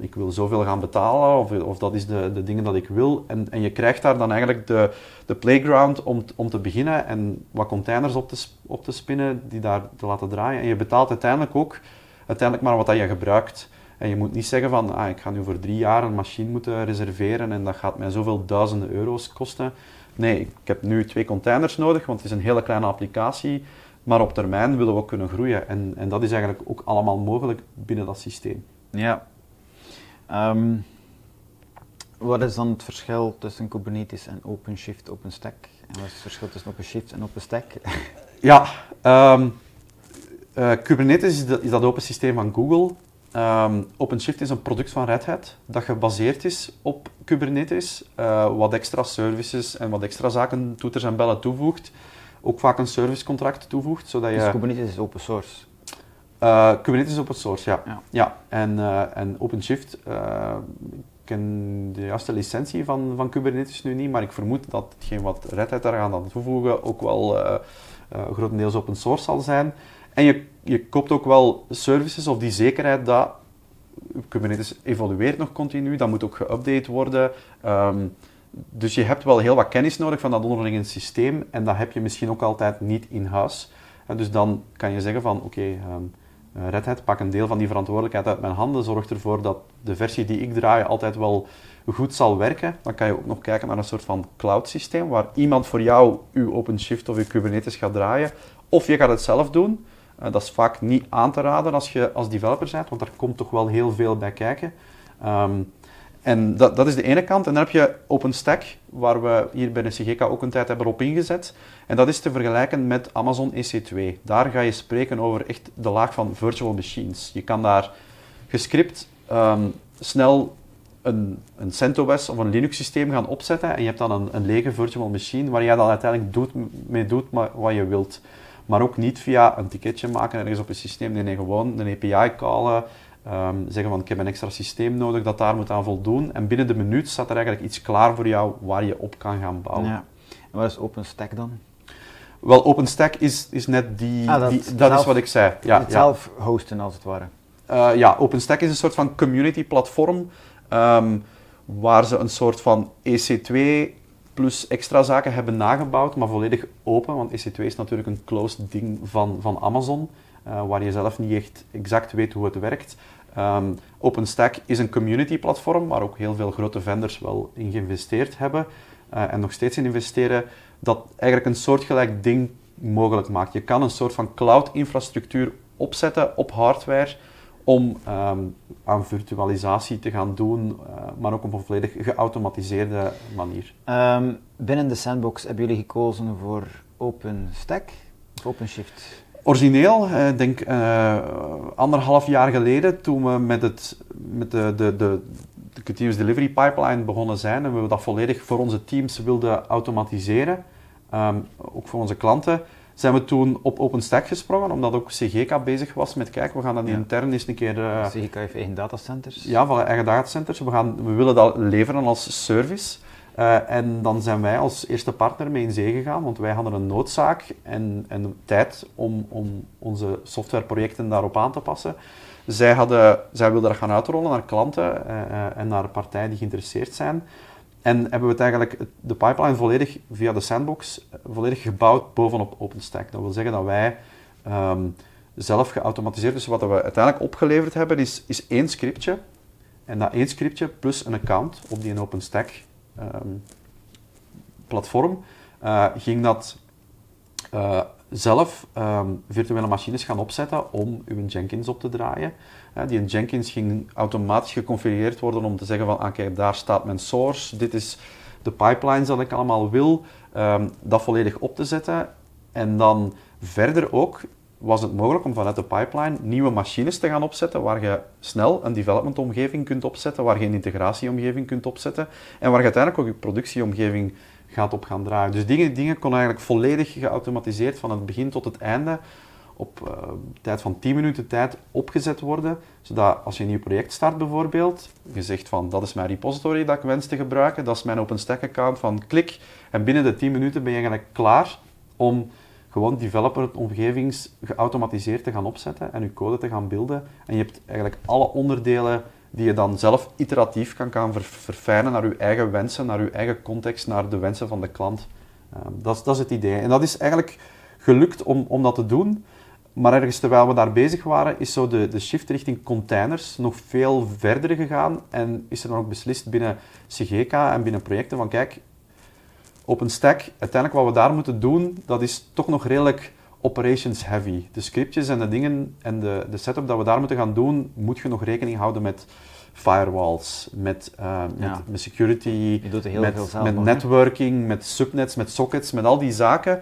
ik wil zoveel gaan betalen of, of dat is de, de dingen dat ik wil. En, en je krijgt daar dan eigenlijk de, de playground om, om te beginnen en wat containers op te, op te spinnen die daar te laten draaien. En je betaalt uiteindelijk ook uiteindelijk maar wat dat je gebruikt. En je moet niet zeggen van, ah, ik ga nu voor drie jaar een machine moeten reserveren en dat gaat mij zoveel duizenden euro's kosten. Nee, ik heb nu twee containers nodig, want het is een hele kleine applicatie. Maar op termijn willen we ook kunnen groeien. En, en dat is eigenlijk ook allemaal mogelijk binnen dat systeem. Ja. Ehm, wat is dan het verschil tussen Kubernetes en OpenShift, OpenStack? En wat is het verschil tussen OpenShift en OpenStack? ja, um, uh, Kubernetes is, is dat open systeem van Google. Um, OpenShift is een product van Red Hat dat gebaseerd is op Kubernetes, uh, wat extra services en wat extra zaken, toeters en bellen toevoegt. Ook vaak een servicecontract toevoegt. Zodat dus Kubernetes is open source? Uh, Kubernetes is open source, ja. ja. ja. En, uh, en OpenShift, ik ken de juiste licentie van, van Kubernetes nu niet, maar ik vermoed dat hetgeen wat Red Hat daar gaan toevoegen ook wel grotendeels open source zal zijn. En je, je koopt ook wel services of die zekerheid dat Kubernetes evolueert nog continu, dat moet ook geüpdate worden. Um, dus je hebt wel heel wat kennis nodig van dat onderliggende systeem en dat heb je misschien ook altijd niet in huis. dus dan kan je zeggen van oké, okay, um, ehm, Red Hat, pak een deel van die verantwoordelijkheid uit mijn handen, zorg ervoor dat de versie die ik draai altijd wel goed zal werken. Dan kan je ook nog kijken naar een soort van cloud systeem waar iemand voor jou je OpenShift of je Kubernetes gaat draaien. Of je gaat het zelf doen. Uh, dat is vaak niet aan te raden als je als developer bent, want daar komt toch wel heel veel bij kijken. Um, en dat, dat is de ene kant. En dan heb je OpenStack, waar we hier bij de CGK ook een tijd hebben op ingezet. En dat is te vergelijken met Amazon EC2. Daar ga je spreken over echt de laag van virtual machines. Je kan daar gescript um, snel een, een CentOS of een Linux systeem gaan opzetten en je hebt dan een, een lege virtual machine waar jij dan uiteindelijk doet, mee doet wat je wilt. Maar ook niet via een ticketje maken ergens op een systeem. Nee, nee gewoon een API callen, um, zeggen van ik heb een extra systeem nodig dat daar moet aan voldoen. En binnen de minuut staat er eigenlijk iets klaar voor jou waar je op kan gaan bouwen. Ja. En wat is OpenStack dan? Wel, OpenStack is, is net die, ah, dat, die, dat is wat ik zei. Ja, het zelf hosten als het ware. Uh, ja, OpenStack is een soort van community platform um, waar ze een soort van EC2 plus extra zaken hebben nagebouwd, maar volledig open, want EC2 is natuurlijk een closed ding van, van Amazon, uh, waar je zelf niet echt exact weet hoe het werkt. Um, OpenStack is een community platform waar ook heel veel grote vendors wel in geïnvesteerd hebben uh, en nog steeds in investeren, dat eigenlijk een soortgelijk ding mogelijk maakt. Je kan een soort van cloud infrastructuur opzetten op hardware om um, aan virtualisatie te gaan doen, uh, maar ook op een volledig geautomatiseerde manier. Um, binnen de sandbox hebben jullie gekozen voor OpenStack of OpenShift? Origineel, ik uh, denk uh, anderhalf jaar geleden, toen we met, het, met de, de, de, de continuous delivery pipeline begonnen zijn en we dat volledig voor onze teams wilden automatiseren, um, ook voor onze klanten, zijn we toen op OpenStack gesprongen, omdat ook CGK bezig was met, kijk, we gaan dat Ja. intern eens een keer... eh, CGK heeft eigen datacenters. ja, van eigen datacenters. We, gaan, we willen dat leveren als service. Eh, en dan zijn wij als eerste partner mee in zee gegaan, want wij hadden een noodzaak en, en tijd om, om onze softwareprojecten daarop aan te passen. Zij, hadden, zij wilden dat gaan uitrollen naar klanten eh, eh, en naar partijen die geïnteresseerd zijn. En hebben we eigenlijk, de pipeline volledig via de sandbox, volledig gebouwd bovenop OpenStack. Dat wil zeggen dat wij ehm, zelf geautomatiseerd, dus wat we uiteindelijk opgeleverd hebben, is, is één scriptje. En dat één scriptje plus een account op die OpenStack ehm, platform, eh, ging dat eh, zelf ehm, virtuele machines gaan opzetten om uw Jenkins op te draaien. Eh, die Jenkins ging automatisch geconfigureerd worden om te zeggen van, ah, kijk, daar staat mijn source, dit is de pipelines dat ik allemaal wil, ehm, dat volledig op te zetten. En dan verder ook was het mogelijk om vanuit de pipeline nieuwe machines te gaan opzetten, waar je snel een development-omgeving kunt opzetten, waar je een integratieomgeving kunt opzetten en waar je uiteindelijk ook je productieomgeving gaat op gaan draaien. Dus dingen, dingen kon eigenlijk volledig geautomatiseerd van het begin tot het einde op eh, tijd van 10 minuten tijd opgezet worden, zodat als je een nieuw project start bijvoorbeeld, je zegt van dat is mijn repository dat ik wens te gebruiken, dat is mijn OpenStack account van klik en binnen de 10 minuten ben je eigenlijk klaar om gewoon developer-omgevings geautomatiseerd te gaan opzetten en je code te gaan beelden. En je hebt eigenlijk alle onderdelen die je dan zelf iteratief kan gaan ver- verfijnen naar je eigen wensen, naar je eigen context, naar de wensen van de klant. Ehm, dat, is, dat is het idee. En dat is eigenlijk gelukt om, om dat te doen. Maar ergens terwijl we daar bezig waren, is zo de, de shift richting containers nog veel verder gegaan. En is er dan ook beslist binnen CGK en binnen projecten van kijk, OpenStack, uiteindelijk wat we daar moeten doen, dat is toch nog redelijk operations heavy. De scriptjes en de dingen en de, de setup dat we daar moeten gaan doen, moet je nog rekening houden met firewalls, met, eh, met, Ja. met security, met, zelf met networking, met subnets, met sockets, met al die zaken.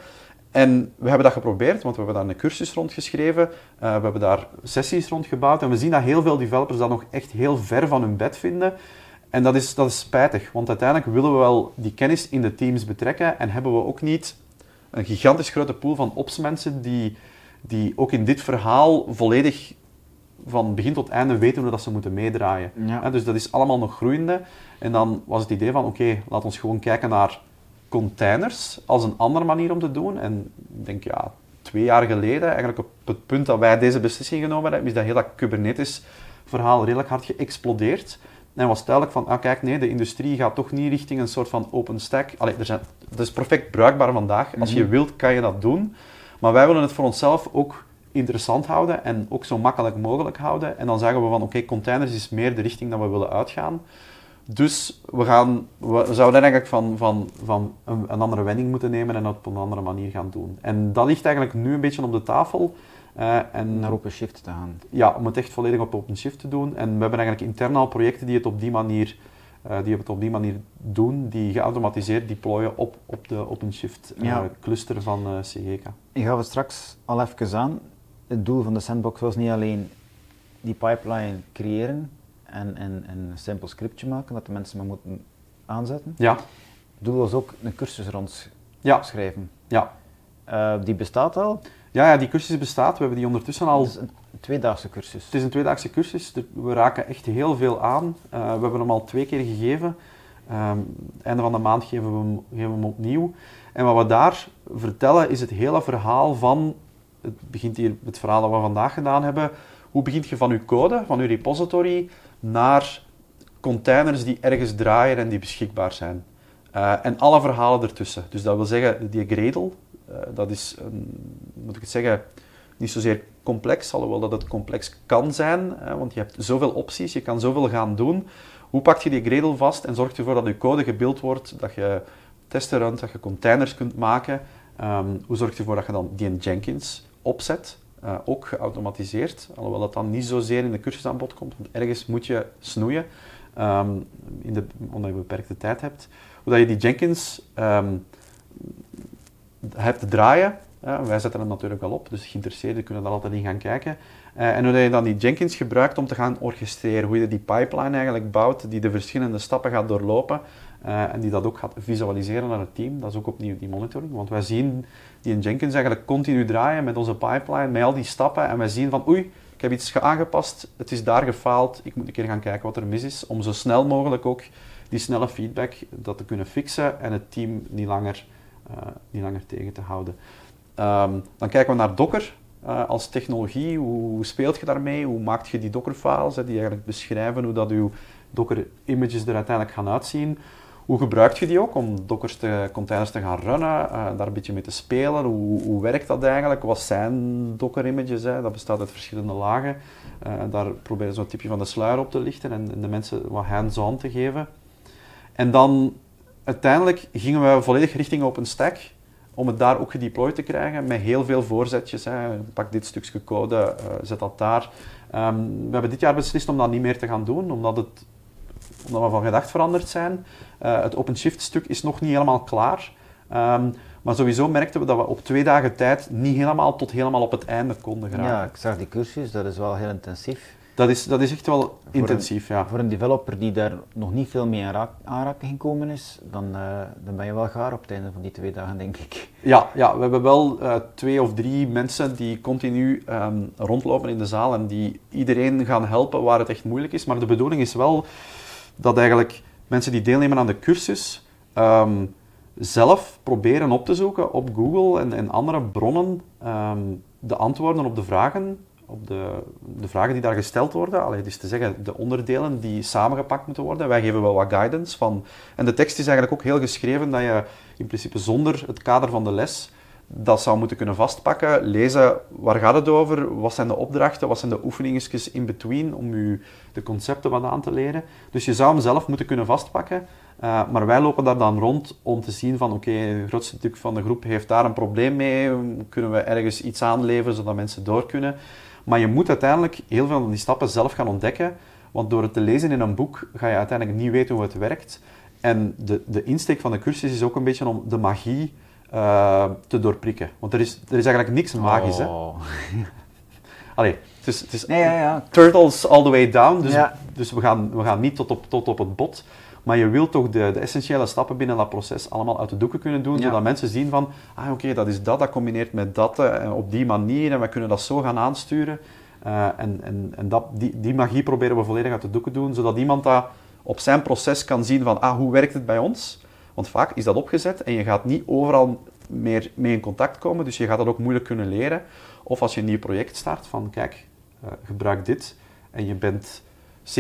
En we hebben dat geprobeerd, want we hebben daar een cursus rond geschreven, eh, we hebben daar sessies rond gebouwd en we zien dat heel veel developers dat nog echt heel ver van hun bed vinden. En dat is, dat is spijtig, want uiteindelijk willen we wel die kennis in de teams betrekken en hebben we ook niet een gigantisch grote pool van opsmensen die, die ook in dit verhaal volledig van begin tot einde weten hoe dat ze moeten meedraaien. Ja. Dus dat is allemaal nog groeiende. En dan was het idee van, oké, laat ons gewoon kijken naar containers als een andere manier om te doen. En ik denk, ja, twee jaar geleden, eigenlijk op het punt dat wij deze beslissing genomen hebben, is dat hele Kubernetes-verhaal redelijk hard geëxplodeerd. En was duidelijk van, ah kijk, nee, de industrie gaat toch niet richting een soort van OpenStack. Allee, er zijn, dat is perfect bruikbaar vandaag. Als je Mhm. wilt, kan je dat doen. Maar wij willen het voor onszelf ook interessant houden en ook zo makkelijk mogelijk houden. En dan zeggen we van, oké, containers is meer de richting dat we willen uitgaan. Dus we, gaan, we zouden eigenlijk van, van, van een, een andere wending moeten nemen en dat op een andere manier gaan doen. En dat ligt eigenlijk nu een beetje op de tafel. Eh, en Naar OpenShift te gaan. ja, om het echt volledig op OpenShift te doen. En we hebben eigenlijk intern al projecten die het op die manier, eh, die het op die manier doen, die geautomatiseerd deployen op, op de OpenShift eh, Ja. cluster van CGK. Ik gaf het straks al even aan. Het doel van de sandbox was niet alleen die pipeline creëren en, en, en een simpel scriptje maken dat de mensen maar moeten aanzetten. Ja, Het doel was ook een cursus ja, rondschrijven. ja. Eh, die bestaat al. Ja, ja, die cursus bestaat. We hebben die ondertussen al Het is een tweedaagse cursus. Het is een tweedaagse cursus. We raken echt heel veel aan. Eh, we hebben hem al twee keer gegeven. Ehm, einde van de maand geven we, hem, geven we hem opnieuw. En wat we daar vertellen is het hele verhaal van... Het begint hier het verhaal dat we vandaag gedaan hebben. Hoe begint je van je code, van je repository, naar containers die ergens draaien en die beschikbaar zijn. Eh, en alle verhalen ertussen. Dus dat wil zeggen, die Gradle, eh, dat is, een, moet ik het zeggen, niet zozeer complex, alhoewel dat het complex kan zijn, hè, want je hebt zoveel opties, je kan zoveel gaan doen. Hoe pak je die Gradle vast en zorgt ervoor dat je code gebeeld wordt, dat je testen runt, dat je containers kunt maken? Ehm, hoe zorg je ervoor dat je dan die in Jenkins opzet, eh, ook geautomatiseerd, alhoewel dat dan niet zozeer in de cursus aan bod komt, want ergens moet je snoeien, ehm, in de, omdat je beperkte tijd hebt. Hoe dat je die Jenkins ehm, hebt draaien, ja, wij zetten hem natuurlijk wel op, dus geïnteresseerden kunnen daar altijd in gaan kijken. Eh, en hoe je dan die Jenkins gebruikt om te gaan orchestreren, hoe je die pipeline eigenlijk bouwt, die de verschillende stappen gaat doorlopen, eh, en die dat ook gaat visualiseren naar het team. Dat is ook opnieuw die monitoring. Want wij zien die in Jenkins eigenlijk continu draaien met onze pipeline, met al die stappen. En wij zien van oei, ik heb iets aangepast, het is daar gefaald, ik moet een keer gaan kijken wat er mis is. Om zo snel mogelijk ook die snelle feedback dat te kunnen fixen en het team niet langer, uh, niet langer tegen te houden. Ehm, dan kijken we naar Docker. Uh, als technologie, hoe speelt je daarmee? Hoe maak je die Docker-files, die eigenlijk beschrijven hoe dat uw Docker-images er uiteindelijk gaan uitzien? Hoe gebruik je die ook om Docker te, gaan runnen, uh, daar een beetje mee te spelen? Hoe, hoe werkt dat eigenlijk? Wat zijn Docker-images? Dat bestaat uit verschillende lagen. Uh, daar proberen ze een tipje van de sluier op te lichten en, en de mensen wat hands-on te geven. En dan uiteindelijk gingen we volledig richting OpenStack om het daar ook gedeployed te krijgen met heel veel voorzetjes. Hè. Pak dit stukje code, uh, zet dat daar. Um, we hebben dit jaar beslist om dat niet meer te gaan doen, omdat, het, omdat we van gedacht veranderd zijn. Uh, het OpenShift-stuk is nog niet helemaal klaar. Um, maar sowieso merkten we dat we op twee dagen tijd niet helemaal tot helemaal op het einde konden geraken. Ja, ik zag die cursus, dat is wel heel intensief. Dat is, dat is echt wel intensief, voor een, ja. Voor een developer die daar nog niet veel mee in aanraking gekomen is, dan, uh, dan ben je wel gaar op het einde van die twee dagen, denk ik. Ja, ja we hebben wel uh, twee of drie mensen die continu um, rondlopen in de zaal en die iedereen gaan helpen waar het echt moeilijk is. Maar de bedoeling is wel dat eigenlijk mensen die deelnemen aan de cursus um, zelf proberen op te zoeken op Google en, en andere bronnen um, de antwoorden op de vragen op de, de vragen die daar gesteld worden. Allee, dus te zeggen, de onderdelen die samengepakt moeten worden. Wij geven wel wat guidance van. En de tekst is eigenlijk ook heel geschreven dat je in principe zonder het kader van de les dat zou moeten kunnen vastpakken. Lezen, waar gaat het over? Wat zijn de opdrachten? Wat zijn de oefeningetjes in between om je de concepten wat aan te leren? Dus je zou hem zelf moeten kunnen vastpakken. Uh, maar wij lopen daar dan rond om te zien van oké, het grootste stuk van de groep heeft daar een probleem mee. Kunnen we ergens iets aanleveren zodat mensen door kunnen? Maar je moet uiteindelijk heel veel van die stappen zelf gaan ontdekken. Want door het te lezen in een boek ga je uiteindelijk niet weten hoe het werkt. En de, de insteek van de cursus is ook een beetje om de magie uh, te doorprikken. Want er is, er is eigenlijk niks magisch. Oh. Hè? Allee, het is, het is nee, ja, ja. turtles all the way down. Dus, ja. dus we, gaan, we gaan niet tot op, tot op het bot. Maar je wilt toch de, de, essentiële stappen binnen dat proces allemaal uit de doeken kunnen doen, ja. zodat mensen zien van, ah oké, okay, dat is dat, dat combineert met dat, uh, op die manier, en we kunnen dat zo gaan aansturen. Uh, en en, en dat, die, die magie proberen we volledig uit de doeken doen, zodat iemand dat op zijn proces kan zien van, ah, hoe werkt het bij ons? Want vaak is dat opgezet en je gaat niet overal meer mee in contact komen, dus je gaat dat ook moeilijk kunnen leren. Of als je een nieuw project start, van kijk, uh, gebruik dit en je bent 70%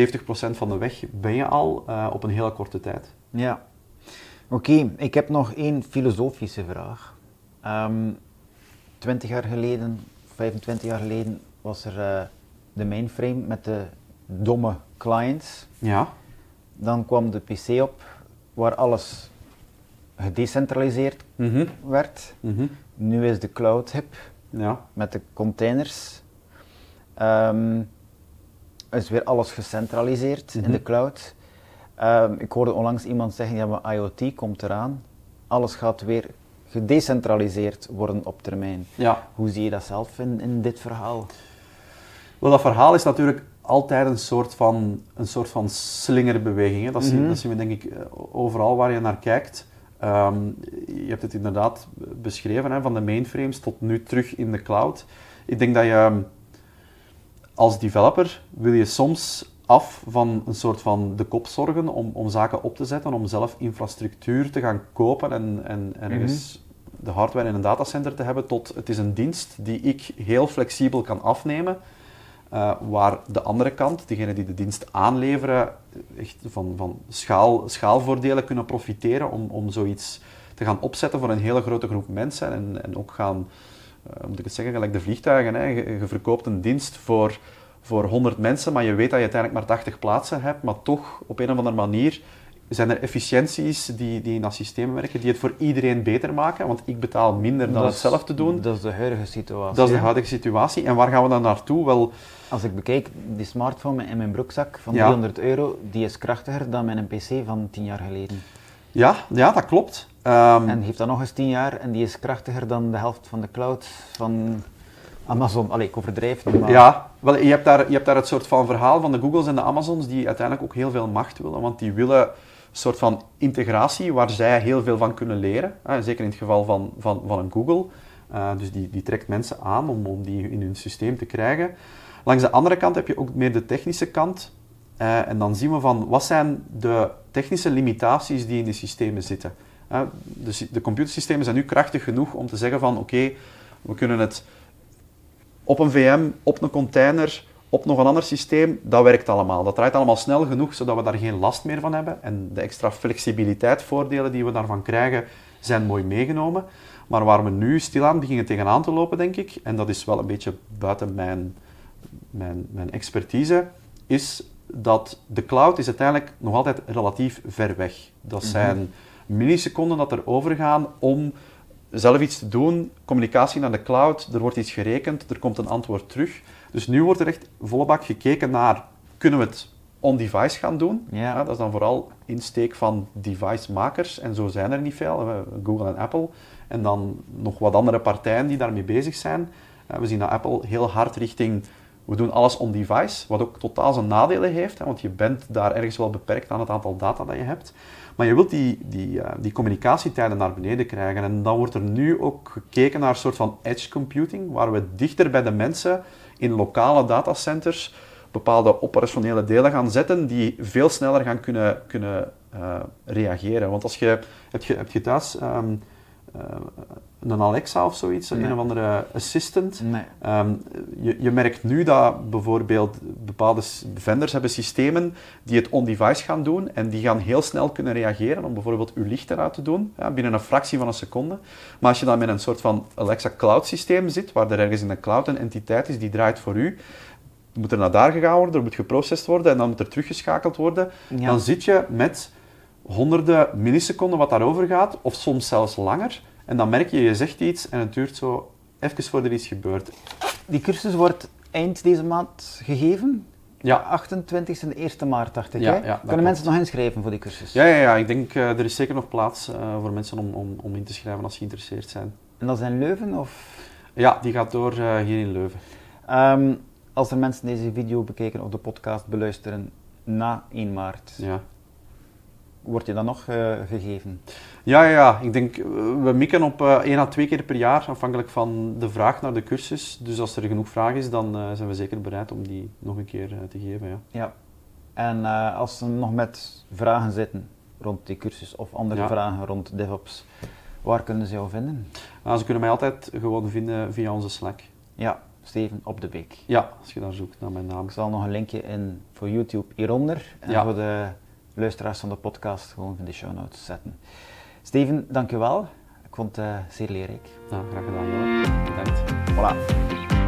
van de weg ben je al uh, op een hele korte tijd. Ja. Oké, okay, ik heb nog één filosofische vraag. Um, 20 jaar geleden, 25 jaar geleden was er uh, de mainframe met de domme clients. Ja. Dan kwam de PC op waar alles gedecentraliseerd mm -hmm. werd. Mm -hmm. Nu is de cloud hip ja. met de containers. Um, is weer alles gecentraliseerd mm -hmm. in de cloud. Um, ik hoorde onlangs iemand zeggen, ja maar IoT komt eraan. Alles gaat weer gedecentraliseerd worden op termijn. Ja. Hoe zie je dat zelf in, in dit verhaal? Wel, dat verhaal is natuurlijk altijd een soort van, een soort van slingerbeweging. Hè. Dat, zien, mm -hmm. dat zien we denk ik overal waar je naar kijkt. Um, je hebt het inderdaad beschreven, hè, van de mainframes tot nu terug in de cloud. Ik denk dat je als developer wil je soms af van een soort van de kop zorgen om, om zaken op te zetten, om zelf infrastructuur te gaan kopen en, en mm -hmm. de hardware in een datacenter te hebben, tot het is een dienst die ik heel flexibel kan afnemen, uh, waar de andere kant, degene die de dienst aanleveren, echt van, van schaal, schaalvoordelen kunnen profiteren om, om zoiets te gaan opzetten voor een hele grote groep mensen en, en ook gaan moet ik het zeggen, gelijk de vliegtuigen. Hè. Je, je, verkoopt een dienst voor, voor 100 mensen, maar je weet dat je uiteindelijk maar 80 plaatsen hebt, maar toch op een of andere manier zijn er efficiënties die, die in dat systeem werken, die het voor iedereen beter maken, want ik betaal minder dan dat het zelf te doen. Dat is de huidige situatie. Dat is de huidige situatie. En waar gaan we dan naartoe? Wel, Als ik bekijk, die smartphone in mijn broekzak van ja. 300 euro, die is krachtiger dan mijn PC van 10 jaar geleden. Ja, ja dat klopt. Um, en heeft dan nog eens 10 jaar en die is krachtiger dan de helft van de cloud van Amazon. Allee, ik overdrijf het, maar... Ja, wel, je, hebt daar, je hebt daar het soort van verhaal van de Googles en de Amazons die uiteindelijk ook heel veel macht willen, want die willen soort van integratie waar zij heel veel van kunnen leren. zeker in het geval van, van, van een Google. Uh, dus die, die trekt mensen aan om, om die in hun systeem te krijgen. Langs de andere kant heb je ook meer de technische kant. Uh, en dan zien we van wat zijn de technische limitaties die in die systemen zitten. Dus de computersystemen zijn nu krachtig genoeg om te zeggen van oké, we kunnen het op een VM, op een container, op nog een ander systeem, dat werkt allemaal. Dat draait allemaal snel genoeg, zodat we daar geen last meer van hebben. En de extra flexibiliteit, voordelen die we daarvan krijgen, zijn mooi meegenomen. Maar waar we nu stilaan beginnen tegenaan te lopen, denk ik, en dat is wel een beetje buiten mijn, mijn, mijn expertise, is dat de cloud is uiteindelijk nog altijd relatief ver weg. Dat mhm. zijn milliseconden dat er overgaan om zelf iets te doen, communicatie naar de cloud, er wordt iets gerekend, er komt een antwoord terug. Dus nu wordt er echt volle bak gekeken naar, kunnen we het on-device gaan doen? Ja. dat is dan vooral insteek van device-makers, en zo zijn er niet veel, Google en Apple. En dan nog wat andere partijen die daarmee bezig zijn. We zien dat Apple heel hard richting we doen alles on-device, wat ook totaal zijn nadelen heeft, want je bent daar ergens wel beperkt aan het aantal data dat je hebt. Maar je wilt die, die, uh, die communicatietijden naar beneden krijgen. En dan wordt er nu ook gekeken naar een soort van edge computing, waar we dichter bij de mensen in lokale datacenters bepaalde operationele delen gaan zetten die veel sneller gaan kunnen, kunnen uh, reageren. Want als je, heb je, heb je thuis uh, een Alexa of zoiets, een of andere assistant. Ehm, je, je, merkt nu dat bijvoorbeeld bepaalde vendors hebben systemen die het on-device gaan doen en die gaan heel snel kunnen reageren om bijvoorbeeld uw licht eruit te doen, ja, binnen een fractie van een seconde. Maar als je dan met een soort van Alexa cloud systeem zit, waar er ergens in de cloud een entiteit is die draait voor u, moet er naar daar gegaan worden, er moet geprocessed worden en dan moet er teruggeschakeld worden, dan zit je met honderden milliseconden wat daarover gaat, of soms zelfs langer. En dan merk je, je zegt iets en het duurt zo even voordat er iets gebeurt. Die cursus wordt eind deze maand gegeven? Ja. 28 en 1 maart, dacht ik. Ja, hè? Ja, Kunnen mensen nog inschrijven voor die cursus? Ja, ja, ja. ik denk uh, er is zeker nog plaats uh, voor mensen om, om, om in te schrijven als ze geïnteresseerd zijn. En dat is in Leuven? Of? Ja, die gaat door uh, hier in Leuven. Um, als er mensen deze video bekijken of de podcast beluisteren na 1 maart, ja. Wordt je dan nog gegeven? Ja, ja, ik denk, we mikken op uh, één à twee keer per jaar, afhankelijk van de vraag naar de cursus. Dus als er genoeg vraag is, dan uh, zijn we zeker bereid om die nog een keer te geven. Ja. ja. En als ze nog met vragen zitten rond die cursus of andere vragen rond DevOps, waar kunnen ze jou vinden? Nou, ze kunnen mij altijd gewoon vinden via onze Slack. Ja, Steven op de Beek. Ja, als je daar zoekt naar mijn naam. Ik zal nog een linkje in voor YouTube hieronder en voor de luisteraars van de podcast gewoon in de show notes zetten. Steven, dankjewel. Ik vond het uh, zeer leerrijk. Nou, graag gedaan, Johan. Bedankt. Voilà.